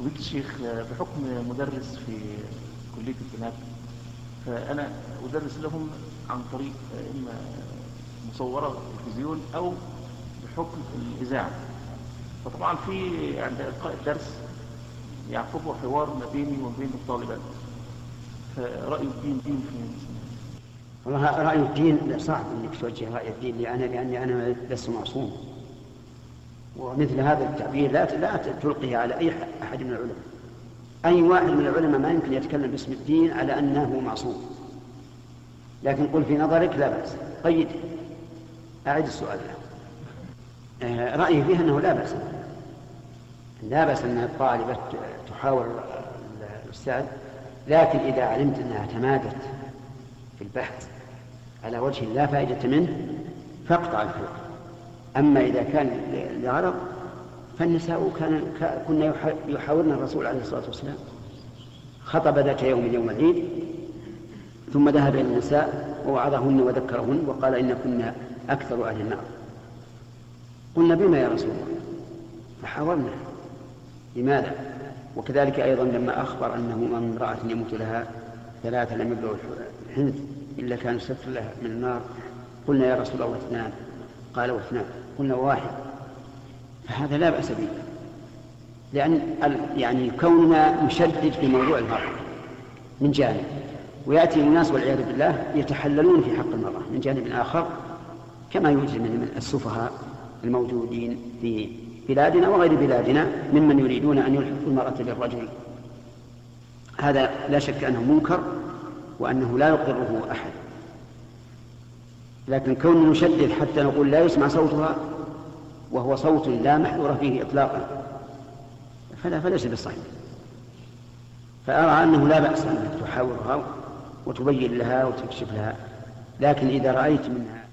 فضيلة الشيخ بحكم مدرس في كلية البنات فأنا أدرس لهم عن طريق إما مصورة التلفزيون أو بحكم الإذاعة. فطبعا في عند إلقاء الدرس يعقبه حوار ما بيني وما بين الطالبات. فرأي الدين دين في والله رأي الدين صعب إنك توجه رأي الدين لأنا لأني أنا لست معصوم. ومثل هذا التعبير لا لا تلقيه على أي أحد من العلماء. أي واحد من العلماء ما يمكن يتكلم باسم الدين على أنه معصوم. لكن قل في نظرك لا بأس. قيد أعد السؤال. له آه، رأيي فيه أنه لا بأس. لا بأس أن الطالبة تحاور الأستاذ لكن إذا علمت أنها تمادت في البحث على وجه لا فائدة منه فاقطع الحوار أما إذا كان لغرض فالنساء كان كنا يحاورن الرسول عليه الصلاة والسلام. خطب ذات يوم يوم العيد ثم ذهب إلى النساء ووعظهن وذكرهن وقال إن كنا أكثر أهل النار. قلنا بما يا رسول الله؟ فحاورنا لماذا؟ وكذلك أيضا لما أخبر أنه من امرأة يموت لها ثلاثة لم يبلغوا الحنث إلا كان ستر لها من النار قلنا يا رسول الله واثنان. قال واثنان. قلنا واحد. فهذا لا بأس به. لأن يعني كوننا نشدد في موضوع المرأة من جانب. ويأتي الناس والعياذ بالله يتحللون في حق المرأة من جانب آخر كما يوجد من السفهاء الموجودين في بلادنا وغير بلادنا ممن يريدون أن يلحقوا المرأة بالرجل. هذا لا شك أنه منكر وأنه لا يقره أحد. لكن كون نشدد حتى نقول لا يسمع صوتها وهو صوت لا محذور فيه إطلاقا فلا فليس بالصحيح. فأرى أنه لا بأس أنك تحاورها وتبين لها وتكشف لها لكن إذا رأيت منها